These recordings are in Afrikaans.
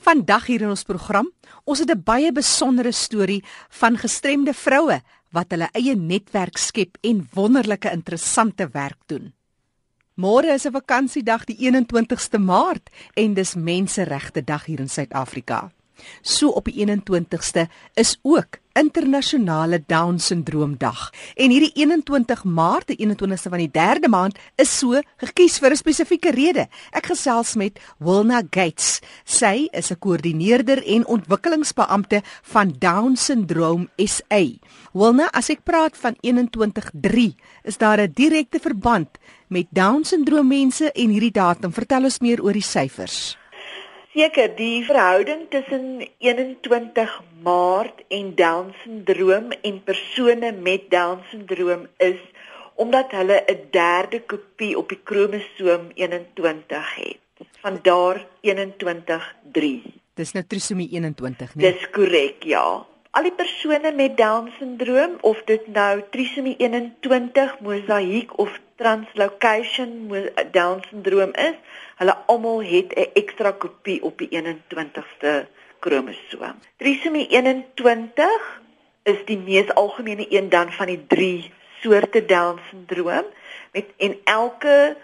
Vandag hier in ons program, ons het 'n baie besondere storie van gestremde vroue wat hulle eie netwerk skep en wonderlike interessante werk doen. Môre is 'n vakansiedag die 21ste Maart en dis Menseregte Dag hier in Suid-Afrika. So op die 21ste is ook internasionale down syndroom dag. En hierdie 21 Maart, die 21ste van die 3de maand, is so gekies vir 'n spesifieke rede. Ek gesels met Wilna Gates. Sy is 'n koördineerder en ontwikkelingsbeampte van Down Syndrome SA. Wilna, as ek praat van 21/3, is daar 'n direkte verband met Down syndroom mense en hierdie datum. Vertel ons meer oor die syfers. Seker, die verhouding tussen 21 Maart en Down syndroom en persone met Down syndroom is omdat hulle 'n derde kopie op die kromosoom 21 het. Vandaar 21-3. Dis nou trisomie 21, nee. Dis korrek, ja. Al die persone met Down syndroom of dit nou trisomie 21, mosaïek of translocation Down syndroom is, hulle almal het 'n ekstra kopie op die 21ste kromosoom. Trisomie 21 is die mees algemene een dan van die 3 soorte Down syndroom met en elke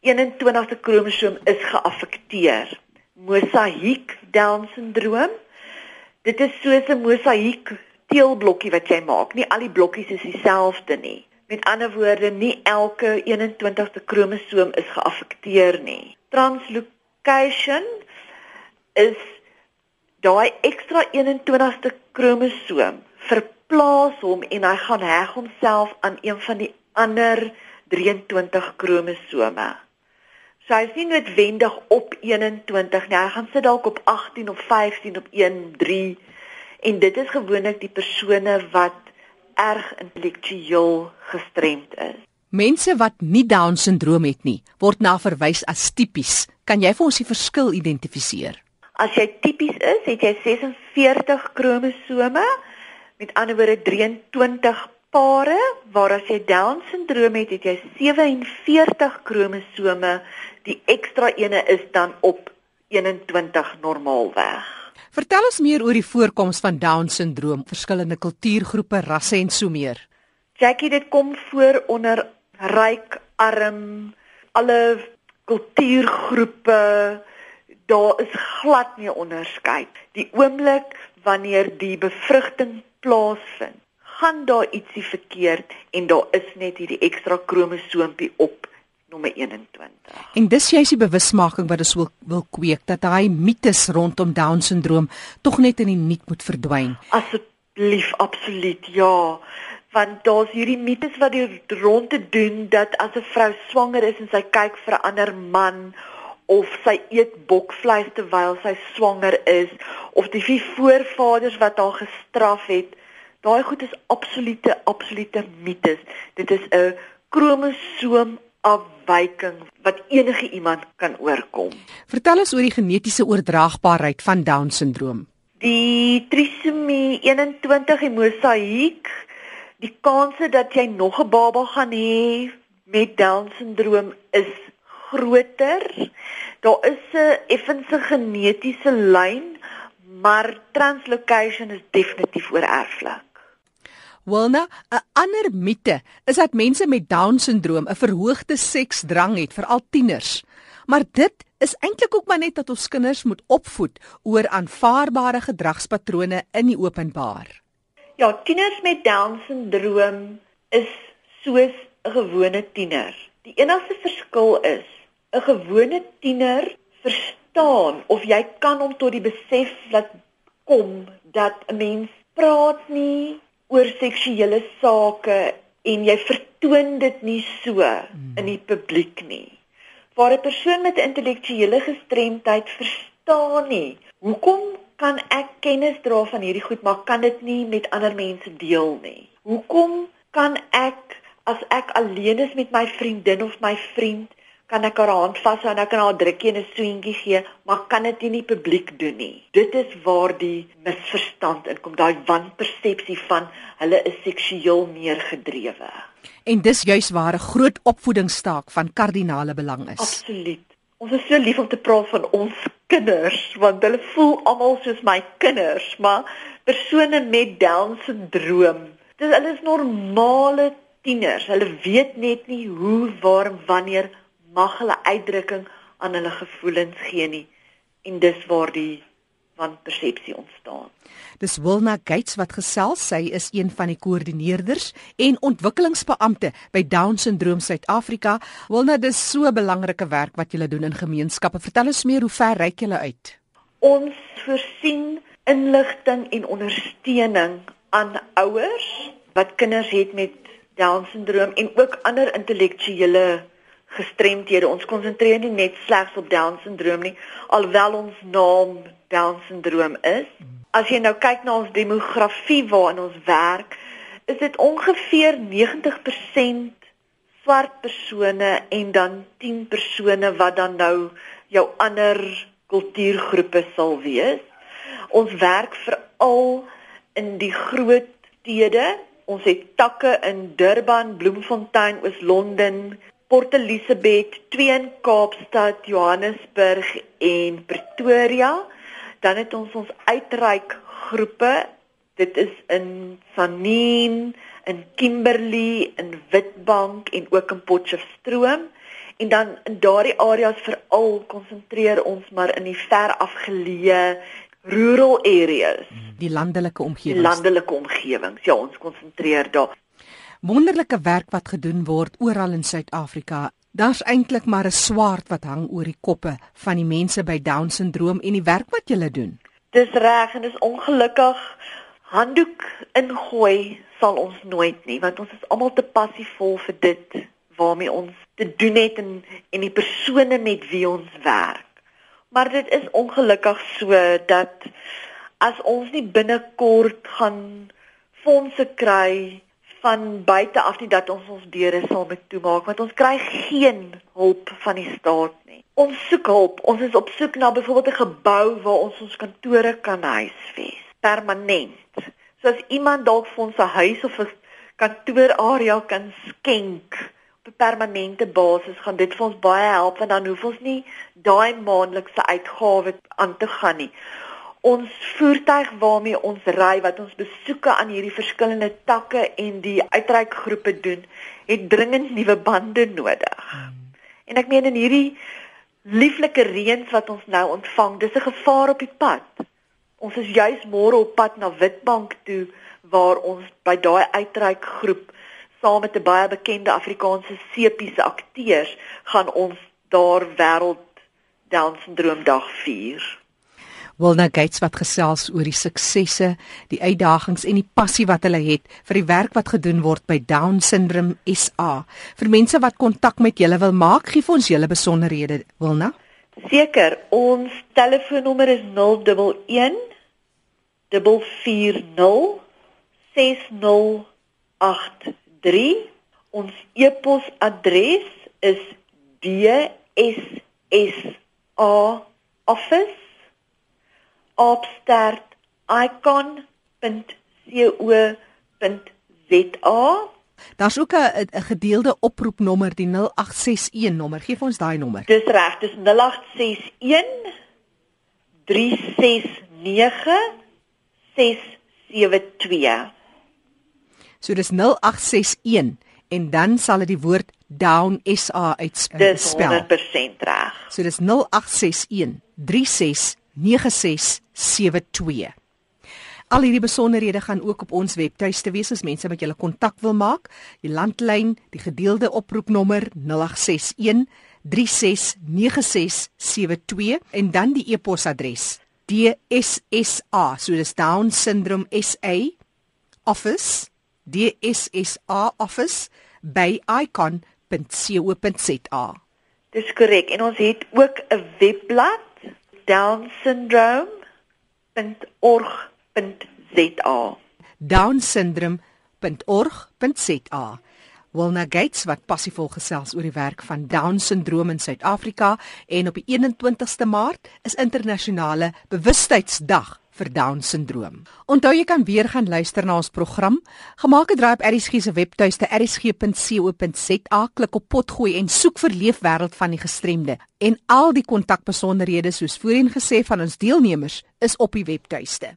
21ste kromosoom is geaffekteer. Mosaïek Down syndroom. Dit is soos 'n mosaïek teelblokkie wat jy maak. Nie al die blokkies is dieselfde nie. Met ander woorde, nie elke 21ste kromosoom is geaffekteer nie. Translocation is daai ekstra 21ste kromosoom verplaas hom en hy gaan heg homself aan een van die ander 23 kromosome. So hy sien noodwendig op 21 nie, hy gaan sit dalk op 18 of 15 op 1 3 en dit is gewoonlik die persone wat erg intellektueel gestremd is. Mense wat nie down syndroom het nie, word na verwys as tipies. Kan jy vir ons die verskil identifiseer? As jy tipies is, het jy 46 kromosome, met ander woorde 23 pare, waar as jy down syndroom het, het jy 47 kromosome. Die ekstra ene is dan op 21 normaalweg. Vertel ons meer oor die voorkoms van Down syndroom, verskillende kultuurgroepe, rasse en so meer. Jackie, dit kom voor onder ryk, arm, alle kultuurgroepe. Daar is glad nie onderskeid. Die oomblik wanneer die bevrugting plaasvind, gaan daar ietsie verkeerd en daar is net hierdie ekstra kromosoompie op nommer 21. En dis juist die bewusmaking wat ons wil, wil kweek dat daai mites rondom down syndroom tog net in die niet moet verdwyn. Asseblief, absoluut, ja. Want daar's hierdie mites wat die rondte doen dat as 'n vrou swanger is en sy kyk vir 'n ander man of sy eet bokvleis terwyl sy swanger is of die vier voorvaders wat haar gestraf het, daai goed is absolute absolute mites. Dit is 'n kromosoom afwyking wat enige iemand kan oorkom. Vertel ons oor die genetiese oordraagbaarheid van Down syndroom. Die trisomie 21 en mosaïek, die kanse dat jy nog 'n baba gaan hê met Down syndroom is groter. Daar is 'n effense genetiese lyn, maar translocation is definitief oorerflik. Wilna, 'n ander mite is dat mense met Down syndroom 'n verhoogde seksdrang het, veral tieners. Maar dit is eintlik ook maar net dat ons kinders moet opvoed oor aanvaarbare gedragspatrone in die openbaar. Ja, tieners met Down syndroom is soos 'n gewone tiener. Die enigste verskil is 'n gewone tiener verstaan of jy kan hom tot die besef laat kom dat 'n mens praat nie oor seksuele sake en jy vertoon dit nie so hmm. in die publiek nie. Waar 'n persoon met intellektuele gestremdheid verstaan nie, hoekom kan ek kennis dra van hierdie goed maar kan dit nie met ander mense deel nie? Hoekom kan ek as ek alleen is met my vriendin of my vriend kan ek haar hand vashou en ek kan haar drukkie en 'n swingie gee, maar kan dit nie in die publiek doen nie. Dit is waar die misverstand inkom, daai wanpersepsie van hulle is seksueel meer gedrewe. En dis juis waar 'n groot opvoedingsstaak van kardinale belang is. Absoluut. Ons is so lief om te praat van ons kinders want hulle voel almal soos my kinders, maar persone met down syndroom. Dis hulle is normale tieners. Hulle weet net nie hoe, waar, wanneer mag hulle uitdrukking aan hulle gevoelens gee nie. En dis waar die wanpersepsie ontstaan. Dis Wilna Gates wat gesels. Sy is een van die koördineerders en ontwikkelingsbeampte by Down Syndroom Suid-Afrika. Wilna, dis so 'n belangrike werk wat julle doen in gemeenskappe. Vertel ons meer, hoe ver reik julle uit? Ons voorsien inligting en ondersteuning aan ouers wat kinders het met Down Syndroom en ook ander intellektuele gestremthede. Ons konsentreer nie net slegs op Down Syndroom nie, alhoewel ons naam Down Syndroom is. As jy nou kyk na ons demografie waarin ons werk, is dit ongeveer 90% swart persone en dan 10 persone wat dan nou jou ander kultuurgroepe sal wees. Ons werk veral in die groot stede. Ons het takke in Durban, Bloemfontein, Oos-London, Port Elizabeth, twee in Kaapstad, Johannesburg en Pretoria. Dan het ons ons uitreik groepe. Dit is in Sanien in Kimberley in Witbank en ook in Potchefstroom. En dan in daardie areas veral konsentreer ons maar in die ver afgeleë rural areas. Die landelike omgewings. Landelike omgewings. Ja ons konsentreer daar wonderlike werk wat gedoen word oral in Suid-Afrika Daar's eintlik maar 'n swaard wat hang oor die koppe van die mense by Down syndroom en die werk wat julle doen. Dis reg en dis ongelukkig handdoek ingooi sal ons nooit nie want ons is almal te passievol vir dit waarmee ons te doen het en en die persone met wie ons werk. Maar dit is ongelukkig so dat as ons nie binnekort gaan fondse kry van buite af nie dat ons ons deure sal moet toemaak want ons kry geen hulp van die staat nie. Ons soek hulp. Ons is op soek na byvoorbeeld 'n gebou waar ons ons kantore kan huisves permanent. So as iemand dalk vir ons 'n huis of 'n kantoorarea kan skenk op 'n permanente basis, gaan dit vir ons baie help want dan hoef ons nie daai maandelikse uitgawes aan te gaan nie ons voertuig waarmee ons ry wat ons besoeke aan hierdie verskillende takke en die uitreikgroepe doen, het dringend nuwe bande nodig. Hmm. En ek meen in hierdie lieflike reëns wat ons nou ontvang, dis 'n gevaar op die pad. Ons is juis môre op pad na Witbank toe waar ons by daai uitreikgroep saam met 'n baie bekende Afrikaanse sepiese akteurs gaan ons daar wêreld Down syndroom dag vier. Wilna Gates wat gesels oor die suksesse, die uitdagings en die passie wat hulle het vir die werk wat gedoen word by Down Syndrome SA. Vir mense wat kontak met julle wil maak, gee vir ons julle besonderhede, Wilna. Seker, ons telefoonnommer is 011 440 6083. Ons e-posadres is dssa@office opstarticon.co.za. Daar's ook 'n gedeelde oproepnommer, die 0861 nommer. Geef ons daai nommer. Dis reg, dis 0861 369 672. So dis 0861 en dan sal dit die woord down SA uitspel. Dis 100% reg. So dis 0861 36 9672. Al hierdie besonderhede gaan ook op ons webtuiste wees as mense met julle kontak wil maak. Die landlyn, die gedeelde oproepnommer 0861 369672 en dan die e-posadres DSSA, so dis Down Syndrome SA office DSSA office by icon.co.za. Dis korrek en ons het ook 'n webblad downsyndrome.org.za downsyndrome.org.za Wilna Gates wat passievol gesels oor die werk van Down syndroom in Suid-Afrika en op die 21ste Maart is internasionale bewustheidsdag vir Down-sindroom. Onthou jy kan weer gaan luister na ons program. Gemaak 'n draai op ERSG se webtuiste ersg.co.za, klik op potgooi en soek vir Leefwêreld van die Gestremde. En al die kontakbesonderhede soos voorheen gesê van ons deelnemers is op die webtuiste.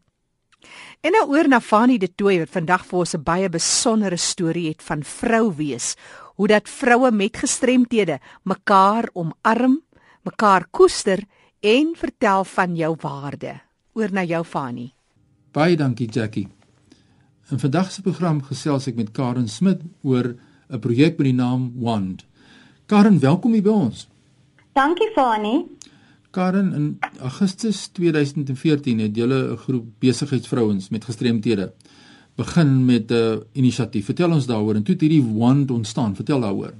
En nou oor na Fanie de Tooy wat vandag vir ons 'n baie besondere storie het van vrou wees. Hoe dat vroue met gestremthede mekaar omarm, mekaar koester en vertel van jou waarde oor na jou Fani. Baie dankie Jackie. In vandag se program gesels ek met Karen Smit oor 'n projek met die naam Wand. Karen, welkom hier by ons. Dankie Fani. Karen, in Augustus 2014 het julle 'n groep besigheidsvrouens met gestremthede begin met 'n inisiatief. Vertel ons daaroor en toe het hierdie Wand ontstaan. Vertel daaroor.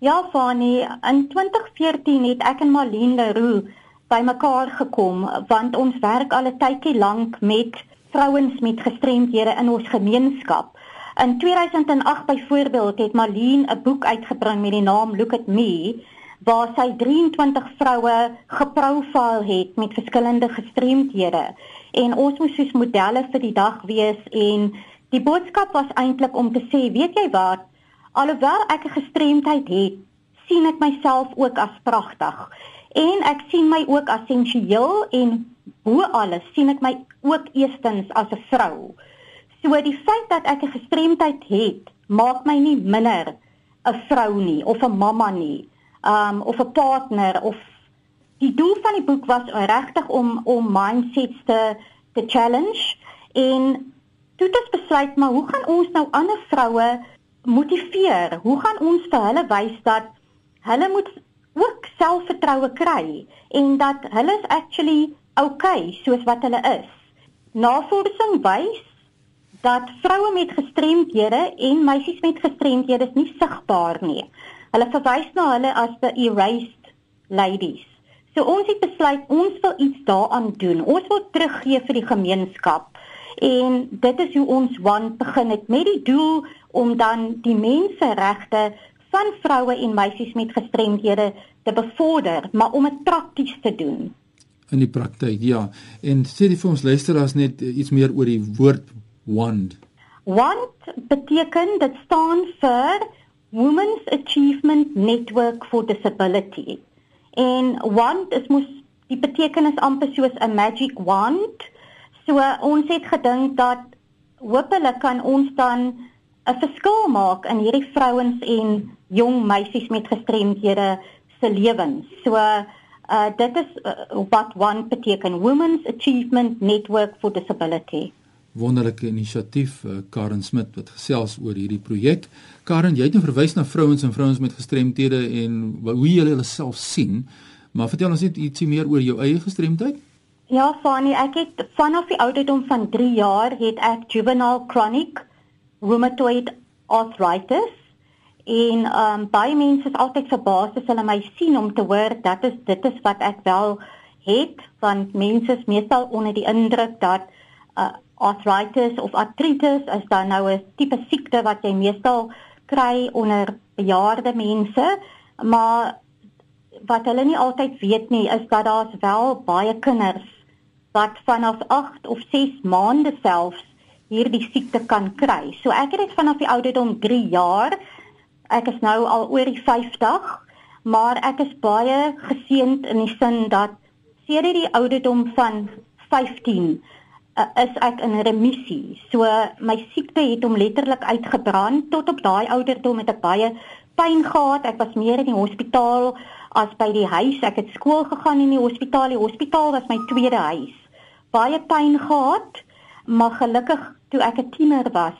Ja, Fani, in 2014 het ek en Malien Leroux bymekaar gekom want ons werk al 'n tydjie lank met vrouens met gestremdhede in ons gemeenskap. In 2008 byvoorbeeld het Marlene 'n boek uitgebring met die naam Look at Me waar sy 23 vroue geprofiel het met verskillende gestremdhede. En ons moes soos modelle vir die dag wees en die boodskap was eintlik om te sê weet jy wat? Alhoewel ek 'n gestremdheid het sien ek myself ook as pragtig en ek sien my ook as essensieel en bo alles sien ek my ook eerstens as 'n vrou. So die feit dat ek 'n gestremdheid het, maak my nie minder 'n vrou nie of 'n mamma nie, um of 'n partner of die doel van die boek was regtig om om mindsets te te challenge en toe ons besluit maar hoe gaan ons nou ander vroue motiveer? Hoe gaan ons vir hulle wys dat hulle moet ook selfvertroue kry en dat hulle is actually okay soos wat hulle is. Navorsing wys dat vroue met gestremdhede en meisies met gestremdhede nie sigbaar nie. Hulle verwys na hulle as the erased ladies. So ons het besluit ons wil iets daaraan doen. Ons wil teruggee vir die gemeenskap. En dit is hoe ons want begin het met die doel om dan die menseregte van vroue en meisies met gestremdhede te bevorder, maar om dit prakties te doen. In die praktyk, ja. En sê dit vir ons luisteraars net iets meer oor die woord WAND. WAND beteken dit staan vir Women's Achievement Network for Disability. En WAND is mos die betekenis amper soos 'n magic wand. So ons het gedink dat hopelik kan ons dan 'n verskil maak in hierdie vrouens en jong meisies met gestremdhede se lewens. So uh dit is uh, wat one beteken Women's Achievement Network for Disability. Wonderlike inisiatief uh, Karen Smit wat gesels oor hierdie projek. Karen, jy het nou verwys na vrouens en vrouens met gestremthede en hoe jy hulle self sien. Maar vertel ons net ietsie meer oor jou eie gestremdheid. Ja, Fanny, ek het vanaf die ouderdom van 3 jaar het ek juvenile chronic rheumatoid arthritis. En um baie mense is altyd verbaas as hulle my sien om te hoor dat is dit is wat ek wel het want mense is meestal onder die indruk dat uh, arthritis of artritis is dan nou 'n tipe siekte wat jy meestal kry onder bejaarde mense. Maar wat hulle nie altyd weet nie is dat daar's wel baie kinders wat vanaf 8 of 6 maande selfs hierdie siekte kan kry. So ek het dit vanaf die ouderdom 3 jaar. Ek is nou al oor die 50, maar ek is baie geseënd in die sin dat sedert die ouderdom van 15 uh, is ek in remissie. So my siekte het hom letterlik uitgebrand tot op daai ouderdom het ek baie pyn gehad. Ek was meer in die hospitaal as by die huis. Ek het skool gegaan in die hospitaal. Die hospitaal was my tweede huis. Baie pyn gehad, maar gelukkig toe ek 'n tiener was,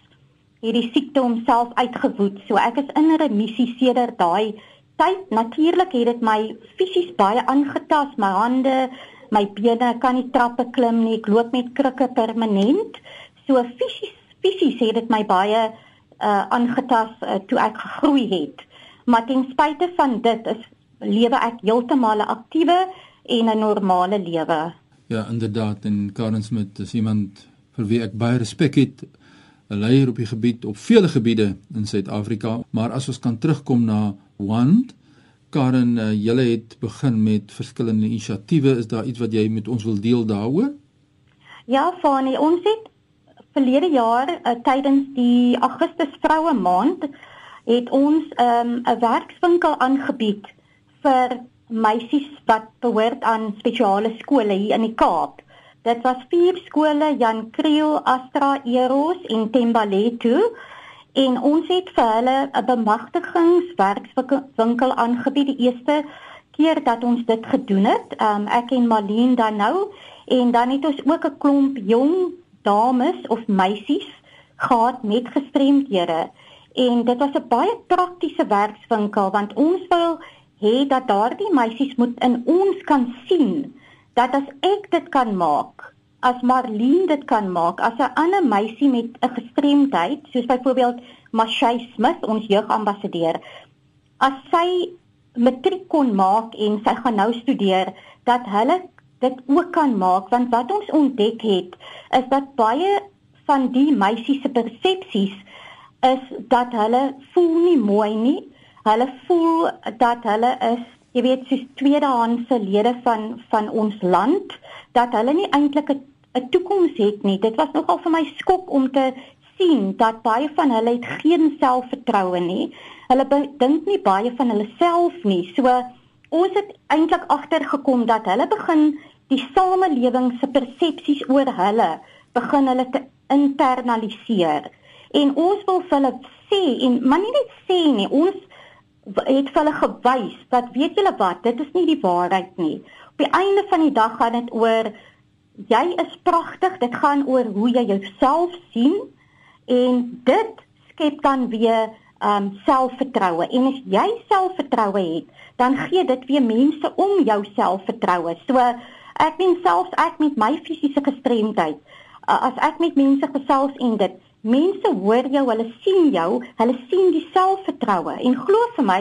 het die siekte homself uitgewoed. So ek is in remissie sedert daai tyd. Natuurlik het dit my fisies baie aangetast, my hande, my bene kan nie trappe klim nie. Ek loop met krikke permanent. So fisies fisies het dit my baie uh aangetast uh, toe ek gegroei het. Maar ten spyte van dit is lewe ek heeltemal 'n aktiewe en 'n normale lewe. Ja, inderdaad en Karen Smit is iemand vir wie ek baie respek het, 'n leier op die gebied op vele gebiede in Suid-Afrika, maar as ons kan terugkom na Wand, Karen, uh, julle het begin met verskillende inisiatiewe, is daar iets wat jy met ons wil deel daaroor? Ja, Fani, ons het verlede jaar uh, tydens die Augustus Vroue Maand het ons ehm, 'n um, werkswinkel aangebied vir meisies wat behoort aan spesiale skole hier in die Kaap. Dit was vier skole, Jan Kriel, Astra Eros en Tembaletu en ons het vir hulle 'n bemagtigingswerkswinkel aangebied die eerste keer dat ons dit gedoen het. Um, ek en Malien dan nou. En dan het ons ook 'n klomp jong dames of meisies gehad met gestremdhede. En dit was 'n baie praktiese werkswinkel want ons wil hê dat daardie meisies moet in ons kan sien dat as ek dit kan maak as Marlene dit kan maak as 'n ander meisie met 'n gestremdheid soos byvoorbeeld Mashay Smith ons jeugambassadeur as sy matriek kon maak en sy gaan nou studeer dat hulle dit ook kan maak want wat ons ontdek het is dat baie van die meisies se persepsies is dat hulle voel nie mooi nie. Hulle voel dat hulle is, jy weet, soos tweedehandse lede van van ons land, dat hulle nie eintlik 'n toekoms het nie. Dit was nogal vir my skok om te sien dat baie van hulle het geen selfvertroue nie. Hulle dink nie baie van hulle self nie. So ons het eintlik agtergekom dat hulle begin die samelewing se persepsies oor hulle begin hulle te internaliseer en ons wil vir hulle sê en maar nie net sê nie ons het hulle gewys dat weet julle wat dit is nie die waarheid nie. Op die einde van die dag gaan dit oor jy is pragtig dit gaan oor hoe jy jouself sien en dit skep dan weer um selfvertroue en as jy selfvertroue het dan gee dit weer mense om jou selfvertroue so ek meen selfs ek met my fisiese gestremdheid as ek met mense gesels en dit Mense hoor jou, hulle sien jou, hulle sien die selfvertroue en glo vir my,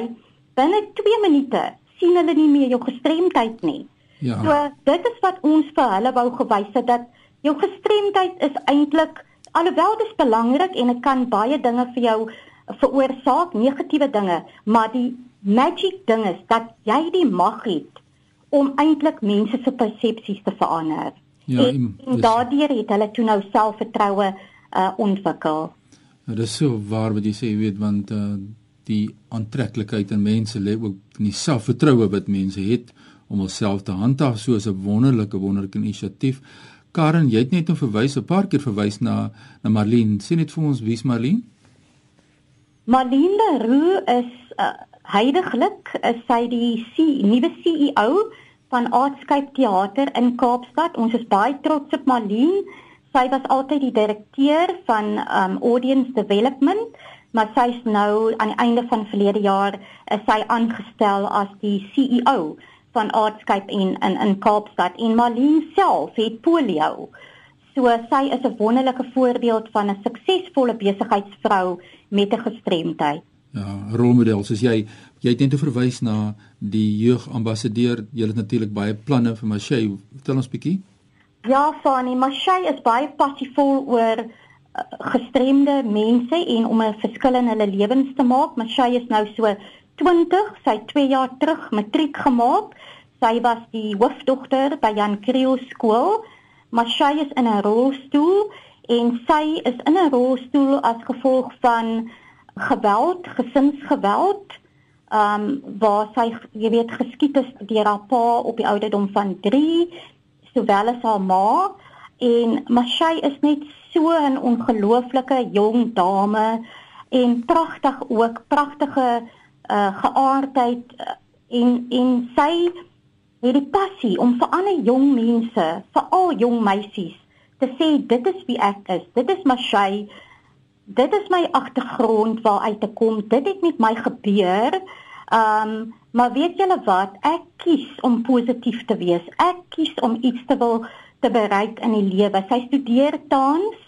binne 2 minute sien hulle nie meer jou gestremdheid nie. Ja. So dit is wat ons vir hulle wou gewys het dat jou gestremdheid is eintlik alhoewel dit belangrik en dit kan baie dinge vir jou veroorsaak, negatiewe dinge, maar die magic ding is dat jy die mag het om eintlik mense se persepsies te verander. Ja, en, en daardeur het hulle toe nou selfvertroue uh, ontwikkel. Nou, dit is so waar wat jy sê, jy weet, want uh, die aantreklikheid in mense lê ook in die selfvertroue wat mense het om hulself te handhaaf soos 'n wonderlike wonderlike inisiatief. Karen, jy het net nou verwys 'n paar keer verwys na na Marlene. Sê net vir ons wie's Marlene? Marlene Roo is uh, heidaglik is sy die C, nuwe CEO van Artscape Theater in Kaapstad. Ons is baie trots op Marlene sy was altyd die direkteur van um audience development, maar sy is nou aan die einde van verlede jaar is sy aangestel as die CEO van Artscape in in in Kaapstad en Marlene self het polio. So sy is 'n wonderlike voorbeeld van 'n suksesvolle besigheidsvrou met 'n gestremdheid. Ja, rolmodel soos jy jy het net te verwys na die jeugambassadeur. Jy het natuurlik baie planne vir Marshey. Vertel ons bietjie. Ja, Fani, Mashay is baie passievol oor uh, gestremde mense en om 'n verskil in hulle lewens te maak. Mashay is nou so 20, sy het 2 jaar terug matriek gemaak. Sy was die hoofdogter by Jan Kriel skool. Mashay is in 'n rolstoel en sy is in 'n rolstoel as gevolg van geweld, gesinsgeweld. Ehm um, waar sy jy weet geskiet is deur haar pa op die ouderdom van 3 sowel as haar ma en Mashay is net so 'n ongelooflike jong dame en pragtig ook pragtige uh, geaardheid uh, en en sy het die passie om vir ander jong mense, veral jong meisies te sê dit is wie ek is. Dit is Mashay. Dit is my agtergrond waar uit te kom. Dit het met my gebeur. Ehm um, Maar weet julle wat? Ek kies om positief te wees. Ek kies om iets te wil te bereik in die lewe. Sy studeer tans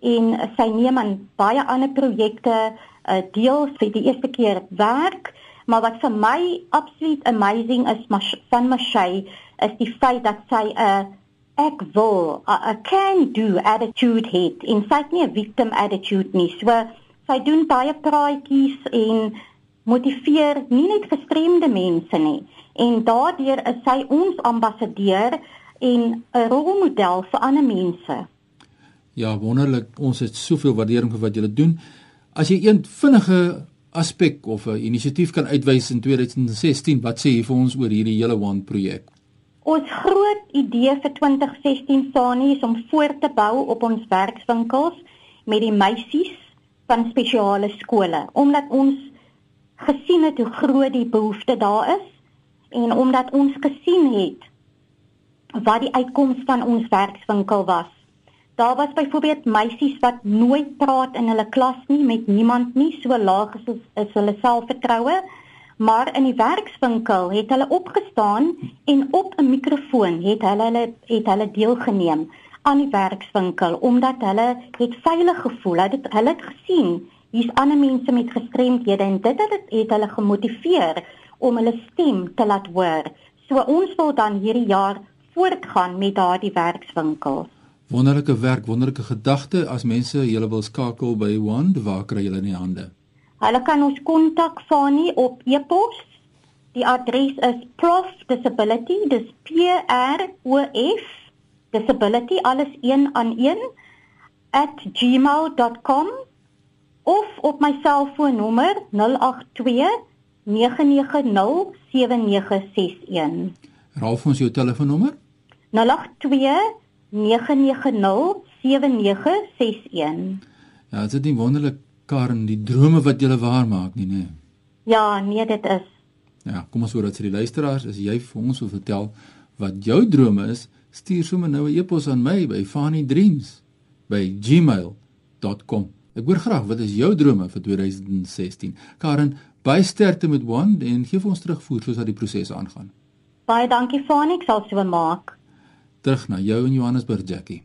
en sy neem aan baie ander projekte uh, deel vir die eerste keer werk. Maar wat vir my absoluut amazing is van Mashay is die feit dat sy 'n uh, ek wil 'n can do attitude het. En sy het nie 'n victim attitude nie. So sy doen baie praatjies en motiveer nie net gestremde mense nie en daardeur is sy ons ambassadeur en 'n rolmodel vir ander mense. Ja, wonderlik. Ons het soveel waardering vir wat julle doen. As jy een vinnige aspek of 'n inisiatief kan uitwys in 2016, wat sê jy vir ons oor hierdie hele One projek? Ons groot idee vir 2016 Sani is om voort te bou op ons werkswinkels met die meisies van spesiale skole, omdat ons gesien het hoe groot die behoefte daar is en omdat ons gesien het wat die uitkoms van ons werkswinkel was. Daar was byvoorbeeld meisies wat nooit praat in hulle klas nie met niemand nie, so laag is, is hulle selfvertroue, maar in die werkswinkel het hulle opgestaan en op 'n mikrofoon het hulle hulle het hulle deelgeneem aan die werkswinkel omdat hulle het veilig gevoel. Hulle het hulle gesien hier's ander mense met gestremdhede en dit het, het hulle gemotiveer om hulle stem te laat hoor. So ons wil dan hierdie jaar voortgaan met daardie werkswinkels. Wonderlike werk, wonderlike gedagte as mense julle wil skakel by Wand, waar kry julle in die hande? Hulle kan ons kontak Fani op e-pos. Die adres is profdisability, dis P R O F disability alles een aan een @gmail.com of op my selfoonnommer 082 990 7961. Raal vir ons jou telefoonnommer? 082 09907961. Ja, dit is nie wonderlik Karen die drome wat jy waar maak nie, nê? Ja, nee, dit is. Ja, kom ons hoor dat vir die luisteraars as jy vir ons wil vertel wat jou drome is, stuur sommer nou 'n e-pos aan my by fanny dreams@gmail.com. Ek hoor graag wat is jou drome vir 2016? Karen, baie sterkte met One en gee vir ons terugvoer soos dat die proses aangaan. Baie dankie Fanny, ek sal so maak terug na jou in Johannesburg Jackie.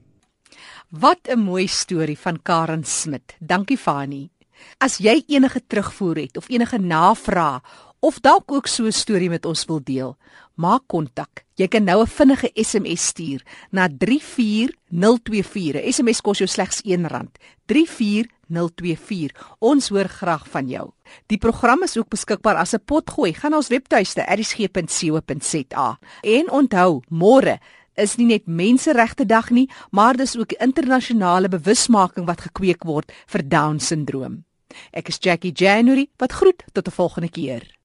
Wat 'n mooi storie van Karen Smit. Dankie Fani. As jy enige terugvoer het of enige navrae of dalk ook so 'n storie met ons wil deel, maak kontak. Jy kan nou 'n vinnige SMS stuur na 34024. SMS kos jou slegs R1. 34024. Ons hoor graag van jou. Die program is ook beskikbaar as 'n potgooi. Gaan ons webtuiste erisg.co.za. En onthou, môre is nie net menseregte dag nie, maar dis ook internasionale bewusmaking wat gekweek word vir down syndroom. Ek is Jackie January wat groet tot 'n volgende keer.